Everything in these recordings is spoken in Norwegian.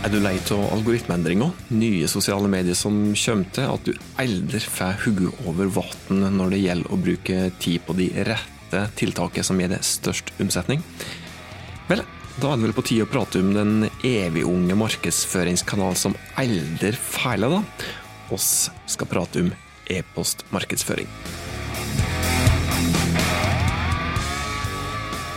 Er du lei av algoritmeendringer, nye sosiale medier som kommer til, at du aldri får hodet over vann når det gjelder å bruke tid på de rette tiltakene som gir deg størst omsetning? Vel, da er det vel på tide å prate om den evig unge markedsføringskanalen som aldri feiler, da. Oss skal prate om e-postmarkedsføring.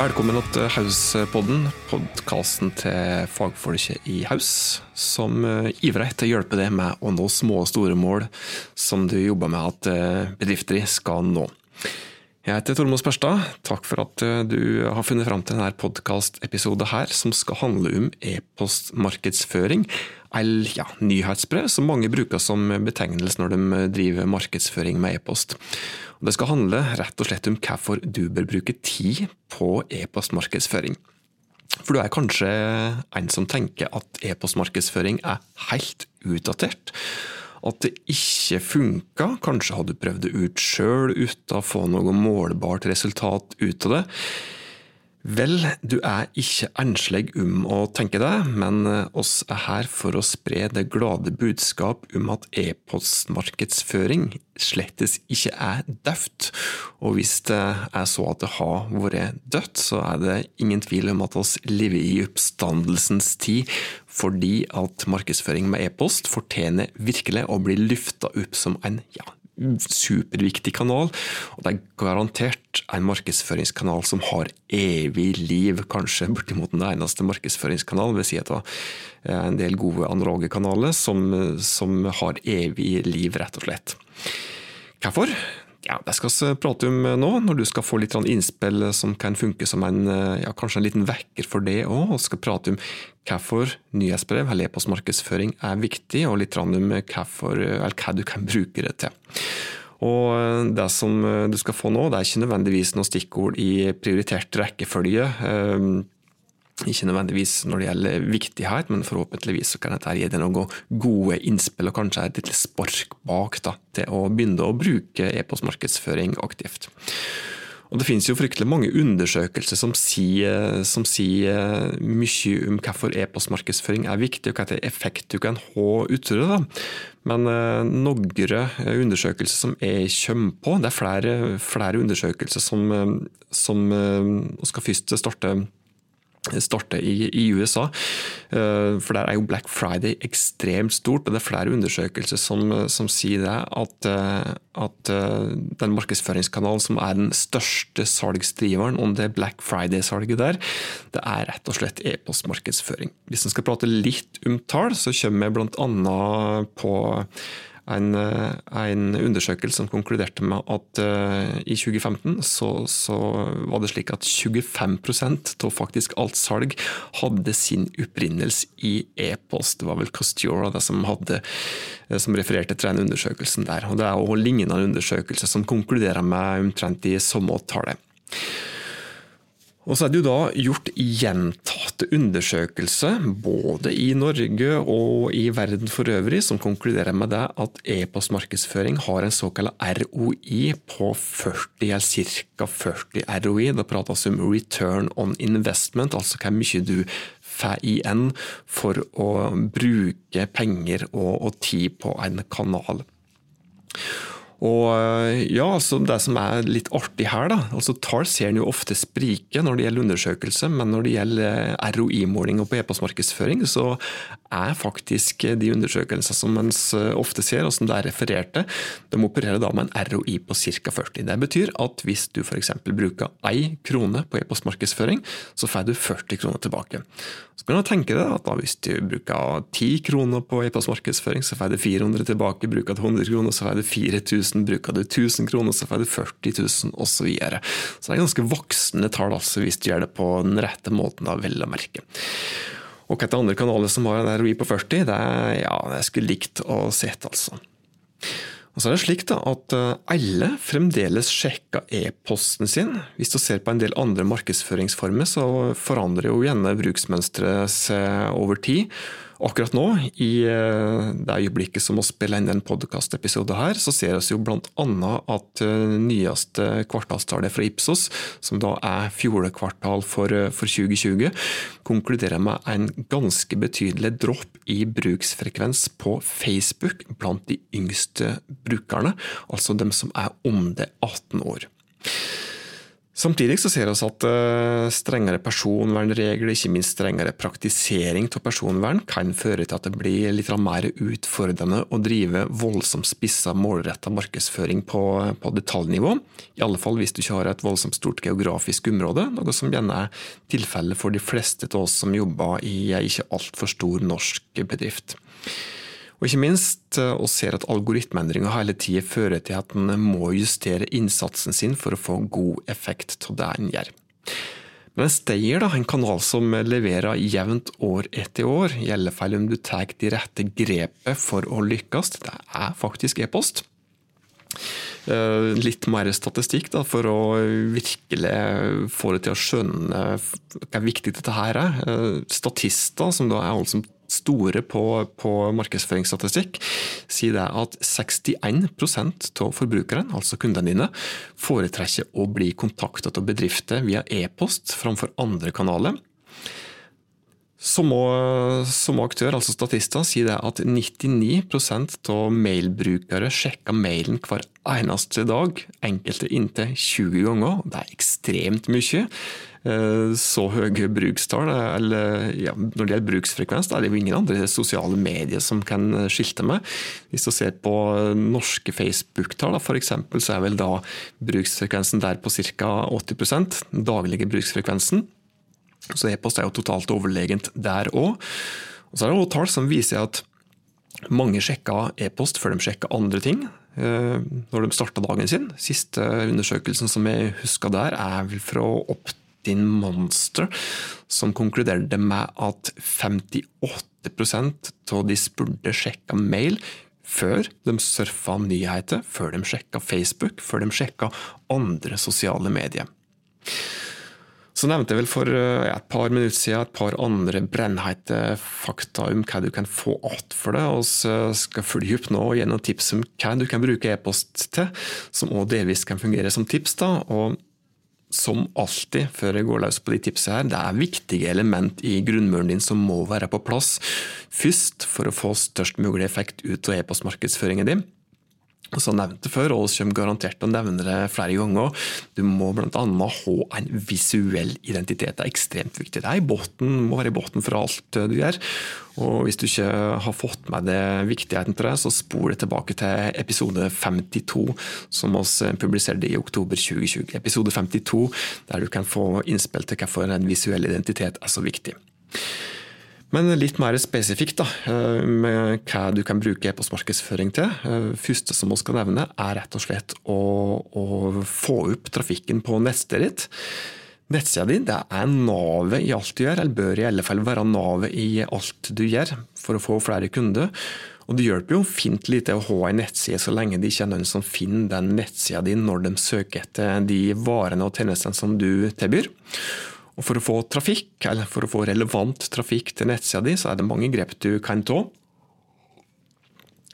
Velkommen til Hauspodden, podkasten til fagfolket i Haus, som eh, ivrer etter å hjelpe deg med å nå små og store mål som du jobber med at eh, bedrifter skal nå. Jeg heter Tormod Spørstad. Takk for at eh, du har funnet fram til denne podkastepisoden her, som skal handle om e-postmarkedsføring, eller ja, nyhetsbrev, som mange bruker som betegnelse når de driver markedsføring med e-post. Det skal handle rett og slett om hvorfor du bør bruke tid på e-postmarkedsføring. For du er kanskje en som tenker at e-postmarkedsføring er helt utdatert. At det ikke funka. Kanskje hadde du prøvd det ut sjøl uten å få noe målbart resultat ut av det. Vel, du er ikke enslig om å tenke det, men oss er her for å spre det glade budskap om at e-postmarkedsføring slettes ikke er dødt. Og hvis det er så at det har vært dødt, så er det ingen tvil om at oss lever i oppstandelsens tid, fordi at markedsføring med e-post fortjener virkelig å bli lufta opp som en ja, superviktig kanal. Og det er garantert en markedsføringskanal som har evig liv, kanskje bortimot den eneste markedsføringskanalen. Vil si at det er en del gode analoge kanaler som, som har evig liv, rett og slett. Hvorfor? Ja, Det skal vi prate om nå, når du skal få litt innspill som kan funke som en, ja, kanskje en liten vekker for det òg. Vi skal prate om hvorfor nyhetsbrev eller e-postmarkedsføring er viktig, og litt om hvorfor, hva du kan bruke det til. Og Det som du skal få nå, det er ikke nødvendigvis noe stikkord i prioritert rekkefølge. Ikke nødvendigvis når det gjelder viktighet, men forhåpentligvis kan dette gi deg noen gode innspill og kanskje et lite spark bak da, til å begynne å bruke e-postmarkedsføring aktivt. Og Det finnes jo fryktelig mange undersøkelser som sier, som sier mye om hvorfor e-postmarkedsføring er viktig, og hva hvilken effekt du kan ha ut det. Men eh, noen undersøkelser som jeg kommer på, det er flere, flere undersøkelser som, som skal først starte starte i, i, USA. Eh, for der er jo Black Friday ekstremt stort, og det er flere undersøkelser som, som sier det, at, eh, at, eh, den markedsføringskanalen som er den største salgsdriveren om det Black Friday-salget der, det er rett og slett e-postmarkedsføring. Hvis en skal prate litt om tall, så kommer vi bl.a. på en, eh, en, undersøkelse som konkluderte med at uh, i 2015 så, så, var det slik at 25 av faktisk alt salg hadde sin opprinnelse i e-post. Det var vel Costura det som, hadde, eh, som refererte til den undersøkelsen der. Og Det er også lignende undersøkelser som konkluderer med omtrent i samme tallet. Og så er det jo da gjort gjentatte undersøkelser, både i Norge og i verden for øvrig, som konkluderer med det at e-postmarkedsføring har en såkalt ROI på 40, eller ca. 40 ROI. Det prates om return on investment, altså hvor mye du får igjen for å bruke penger og, og tid på en kanal. Og eh, ja, Det som er litt artig her, da, altså tall ser en jo ofte sprike når det gjelder undersøkelse, men når det gjelder eh, ROI-måling og på e-postmarkedsføring, så er faktisk de undersøkelser som man ofte ser, og som det er referert til, de opererer da med en ROI på ca. 40. Det betyr at hvis du f.eks. bruker én krone på e-postmarkedsføring, så får du 40 kroner tilbake. Så kan du tenke deg at hvis du bruker 10 kroner på e-postmarkedsføring, så får du 400 tilbake. Bruker du 100 kroner, så får du 4000. Bruker du 1000 kroner, så får du 40 000, osv. Så, videre. så det er ganske voksne tall altså, hvis du gjør det på den rette måten, da, vel å merke. Og hvilke andre kanaler som har en ROI på 40, det er ja, jeg skulle likt å sett, altså. Og så er det slik da, at eh, alle fremdeles sjekker e-posten sin. Hvis du ser på en del andre markedsføringsformer, så forandrer jo gjerne bruksmønsteret seg over tid. Akkurat nå, i eh, det øyeblikket som vi spiller inn den podkastepisoden her, så ser vi jo bl.a. at eh, nyeste kvartalstallet fra Ipsos, som da er fjordekvartal for, eh, for 2020, konkluderer med en ganske betydelig dropp i bruksfrekvens på Facebook blant de yngste brukerne, altså dem som er under 18 år. Samtidig så ser vi at eh, strengere personvernregler, ikke minst strengere praktisering av personvern, kan føre til at det blir litt mer utfordrende å drive voldsomt spissa, målretta markedsføring på, på, detaljnivå. I alle fall hvis du ikke har et voldsomt stort geografisk område, noe som gjerne er tilfellet for de fleste av oss som jobber i ei ikke altfor stor norsk bedrift. Og ikke minst, å og ser at algoritmeendringer hele tida fører til at en må justere innsatsen sin for å få god effekt av det en gjør. Men en Stayer, en kanal som leverer jevnt år etter år, i alle fall om du tar de rette grepet for å lykkes, det er faktisk e-post. Eh, litt mer statistikk da, for å virkelig få det til å skjønne hva viktig dette her er. Eh, statister, som da er alle som store på, på markedsføringsstatistikk, sier det at 61% av forbrukerne, altså kundene dine, foretrekker å bli kontaktet av bedrifter via e-post framfor andre kanaler. Som, som aktør, altså statister, sier det at 99% av mailbrukere sjekker mailen hver eneste dag, enkelte inntil 20 ganger. Det er ekstremt mye. Eh, så høye brukstall, eller ja, når det gjelder bruksfrekvens, da er det jo ingen andre sosiale medier som kan skilte med. Hvis du ser på norske Facebook-tall f.eks., så er vel da bruksfrekvensen der på ca. 80 den daglige bruksfrekvensen. Så e-post er jo totalt overlegent der òg. Og så er det også tall som viser at mange sjekker e-post før de sjekker andre ting eh, når de starter dagen sin. Siste undersøkelsen som jeg husker der, er vel fra opp Martin Monster, som konkluderte med at 58% av de spurte sjekka mail før de surfa nyheter, før de sjekka Facebook, før de sjekka andre sosiale medier. Så nevnte jeg vel for eh, et par minutter siden et par andre brennheite fakta om hva du kan få igjen for det. og så skal følge opp nå gjennom tips om hva du kan bruke e-post til, som også delvis kan fungere som tips. da, og som alltid, før jeg går løs på de tipsene her, det er viktige element i grunnmuren din som må være på plass først for å få størst mulig effekt ut av e-postmarkedsføringen din. Og så nevnte før, og vi kommer garantert til å nevne det flere ganger, du må bl.a. ha en visuell identitet. Det er ekstremt viktig. Det er i botten, må være i bunnen for alt du gjør. Og Hvis du ikke har fått med deg viktigheten til det, så spol det tilbake til episode 52, som vi publiserte i oktober 2020. Episode 52, der du kan få innspill til hvorfor en visuell identitet er så viktig. Men litt mer spesifikt da, eh, med hva du kan bruke e-postmarkedsføring til. Eh, første som vi skal nevne, er rett og slett å, å få opp trafikken på nettstedet ditt. Nettsida di det er navet i alt du gjør, eller bør i alle fall være navet i alt du gjør, for å få flere kunder. Og Det hjelper jo fint lite å ha en nettside så lenge det ikke er noen som finner den nettsida di når de søker etter de varene og tjenestene som du tilbyr. Og For å få trafikk, eller for å få relevant trafikk til nettsida di, så er det mange grep du kan ta.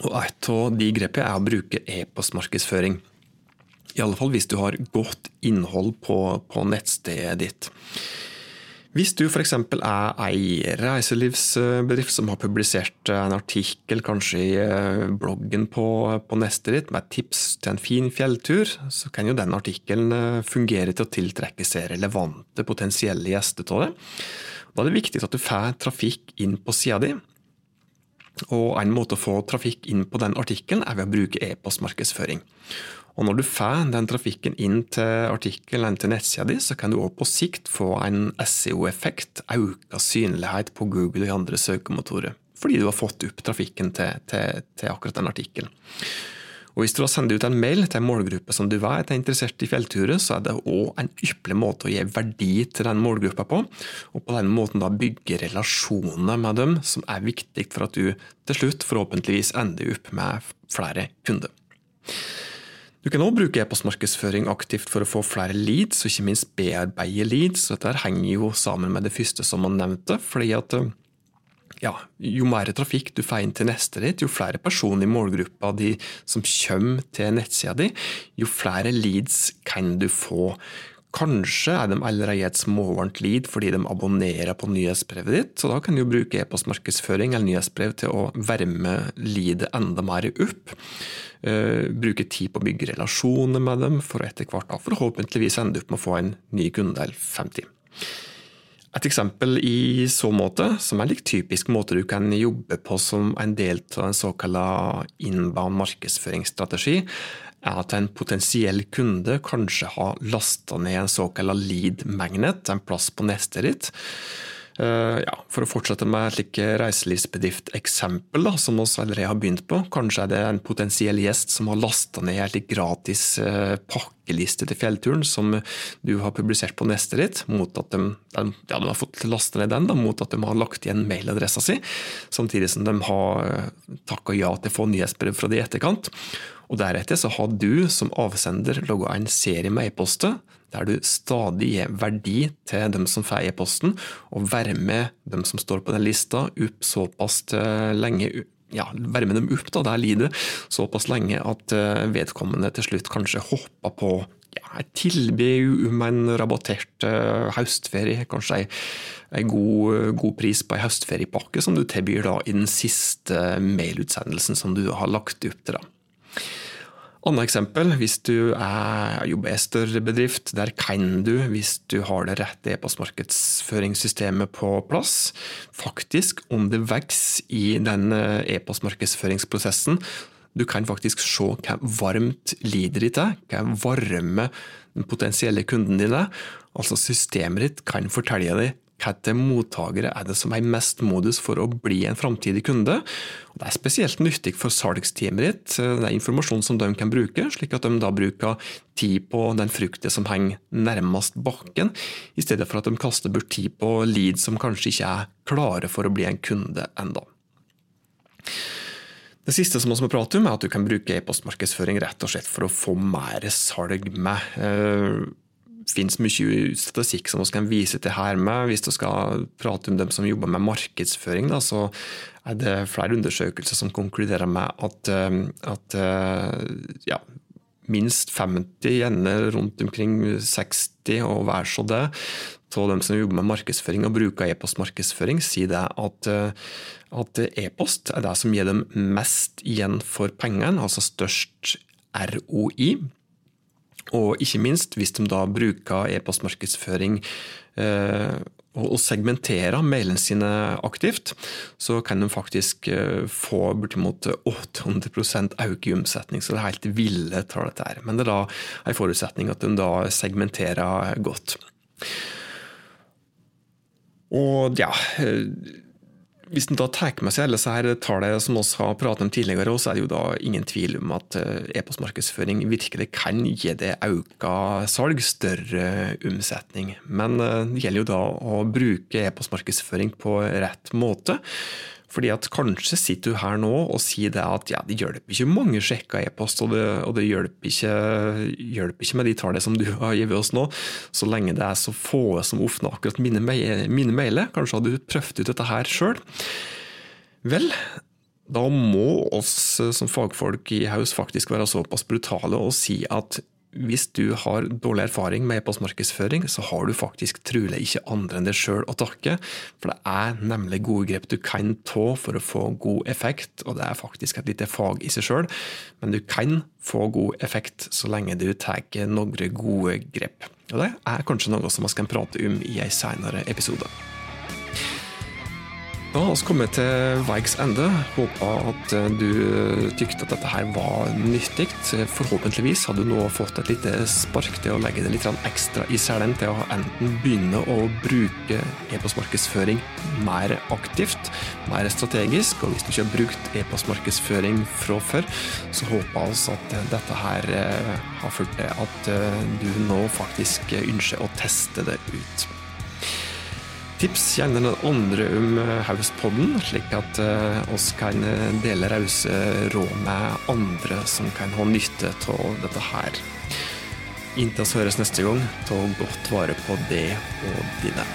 Og Et av de grepene er å bruke e-postmarkedsføring. I alle fall hvis du har godt innhold på, på nettstedet ditt. Hvis du f.eks. er eier av reiselivsbedrift som har publisert en artikkel kanskje i eh, bloggen på, på nestet ditt med tips til en fin fjelltur, så kan jo den artikkelen eh, fungere til å tiltrekke seg relevante potensielle gjester av det. Da er det viktig at du får trafikk inn på sida di. Og En måte å få trafikk inn på den artikkelen er ved å bruke e-postmarkedsføring. Og når du får den trafikken inn til artikkelen til nettsida di, så kan du òg på sikt få en SEO-effekt, økt synlighet på Google og andre søkemotorer. Fordi du har fått opp trafikken til, til, til akkurat den artikkelen. Og Hvis du har sendt ut en mail til en målgruppe som du vet er interessert i fjellturer, så er det òg en ypperlig måte å gi verdi til den målgruppa på, og på den måten da bygge relasjoner med dem, som er viktig for at du til slutt forhåpentligvis ender opp med flere kunder. Du kan òg bruke e-postmarkedsføring aktivt for å få flere leads, og ikke minst bearbeide leads. Dette henger jo sammen med det første som man nevnte. fordi at eh, ja, jo mer trafikk du får inn til neste ditt, jo flere personer i målgruppa di som kommer til nettsida di, jo flere leads kan du få. Kanskje er de allerede et småvarmt lead fordi de abonnerer på nyhetsbrevet ditt, så da kan du bruke e-postmarkedsføring eller nyhetsbrev til å varme leadet enda mer opp. Uh, bruke tid på å bygge relasjoner med dem, for etter hvert da forhåpentligvis ende opp med å få en ny kunde eller 50. Et eksempel i så måte, som er en litt typisk måte du kan jobbe på som en del av en såkalt inbound markedsføringsstrategi, er at en potensiell kunde kanskje har lasta ned en såkalt lead magnet, en plass på nestet ditt. Eh, ja, for å fortsette med et slikt reiselivsbedrifteksempel som vi allerede har begynt på. Kanskje er det en potensiell gjest som har lasta ned en gratis eh, pakkeliste til fjellturen som du har publisert på nestet ditt, mot at de, ja, de har fått laste ned den, da, mot at de har lagt igjen mailadressa si, samtidig som de har eh, takka ja til å få nyhetsbrev fra det i etterkant. Og Deretter så har du som avsender logga en serie med e-poster der du stadig gir verdi til dem som får e-posten, og være med dem som står på den lista opp såpass lenge ja, være med dem opp da, der lider såpass lenge at eh, vedkommende til slutt kanskje hopper på ja, et tilbud om en rabattert uh, høstferie, kanskje en god, god, pris på en høstferiepakke som du tilbyr da i den siste mailutsendelsen som du har lagt opp til. da. Annet eksempel, hvis du er, jobber i en større bedrift, der kan du, hvis du har det rette e-postmarkedsføringssystemet på plass, faktisk om det vokser i den eh, e-postmarkedsføringsprosessen, du kan faktisk se hva varmt lider ditt er, hva varme den potensielle kunden din er. Altså systemet ditt kan fortelle deg hvilke mottakere er det som er mest modus for å bli en framtidig kunde. Og det er spesielt nyttig for salgsteamet ditt. Det er informasjon som de kan bruke, slik at de da bruker tid på den frukten som henger nærmest bakken, i stedet for at de kaster bort tid på lead som kanskje ikke er klare for å bli en kunde enda. Det siste som vi må prate om, er at du kan bruke e-postmarkedsføring rett og slett for å få mer salg med. Finnes mye statistikk som vi kan vise til her med. Hvis vi skal prate om dem som jobber med markedsføring, da, så er det flere undersøkelser som konkluderer med at, eh, at eh, ja, minst 50, gjerne rundt omkring 60 og vær så det, av dem som jobber med markedsføring og bruker e-postmarkedsføring, sier det at, eh, at e-post er det som gir dem mest igjen for pengene, altså størst ROI. Og ikke minst, hvis de da bruker e-postmarkedsføring eh, og segmenterer mailene sine aktivt, så kan de faktisk eh, få bortimot 800 økning i omsetning. Så det er helt ville tall, dette her. Men det er da en forutsetning at de da segmenterer godt. Og ja eh, hvis en da tar med seg alle disse tallene som vi har pratet om tidligere, så er det jo da ingen tvil om at eh, e-postmarkedsføring virkelig kan gi det økt salg, større omsetning. Men eh, det gjelder jo da å bruke e-postmarkedsføring på rett måte. Fordi at Kanskje sitter du her nå og sier det at ja, det hjelper ikke mange sjekka e-post, og og det hjelper, ikke, hjelper, ikke, med de tallene som du har gitt oss nå, så lenge det er så få som åpner akkurat mine, mine mailer. Kanskje hadde du prøvd ut dette her sjøl. Vel, da må oss som fagfolk i Haus faktisk være såpass brutale og si at hvis du har dårlig erfaring med e-postmarkedsføring, så har du faktisk trolig ikke andre enn deg sjøl å takke. For det er nemlig gode grep du kan ta for å få god effekt, og det er faktisk et lite fag i seg sjøl. Men du kan få god effekt så lenge du tar noen gode grep. Og det er kanskje noe som vi kan prate om i en senere episode. Da har vi kommet til veis ende. Håper at eh, du tykte at dette her var nyttig. Forhåpentligvis har du nå fått et lite spark til å legge det litt ekstra i selen til å enten begynne å bruke e-postmarkedsføring mer aktivt, mer strategisk. Og hvis du ikke har brukt e-postmarkedsføring fra før, så håper vi at dette her eh, har ført til at eh, du nå faktisk ønsker å teste det ut. Tips gjerne den andre om eh, Hauspodden, slik at eh, oss kan eh, dele rause råd med andre som kan ha nytte av dette her. Inntil vi høres neste gang, ta godt vare på det og dine.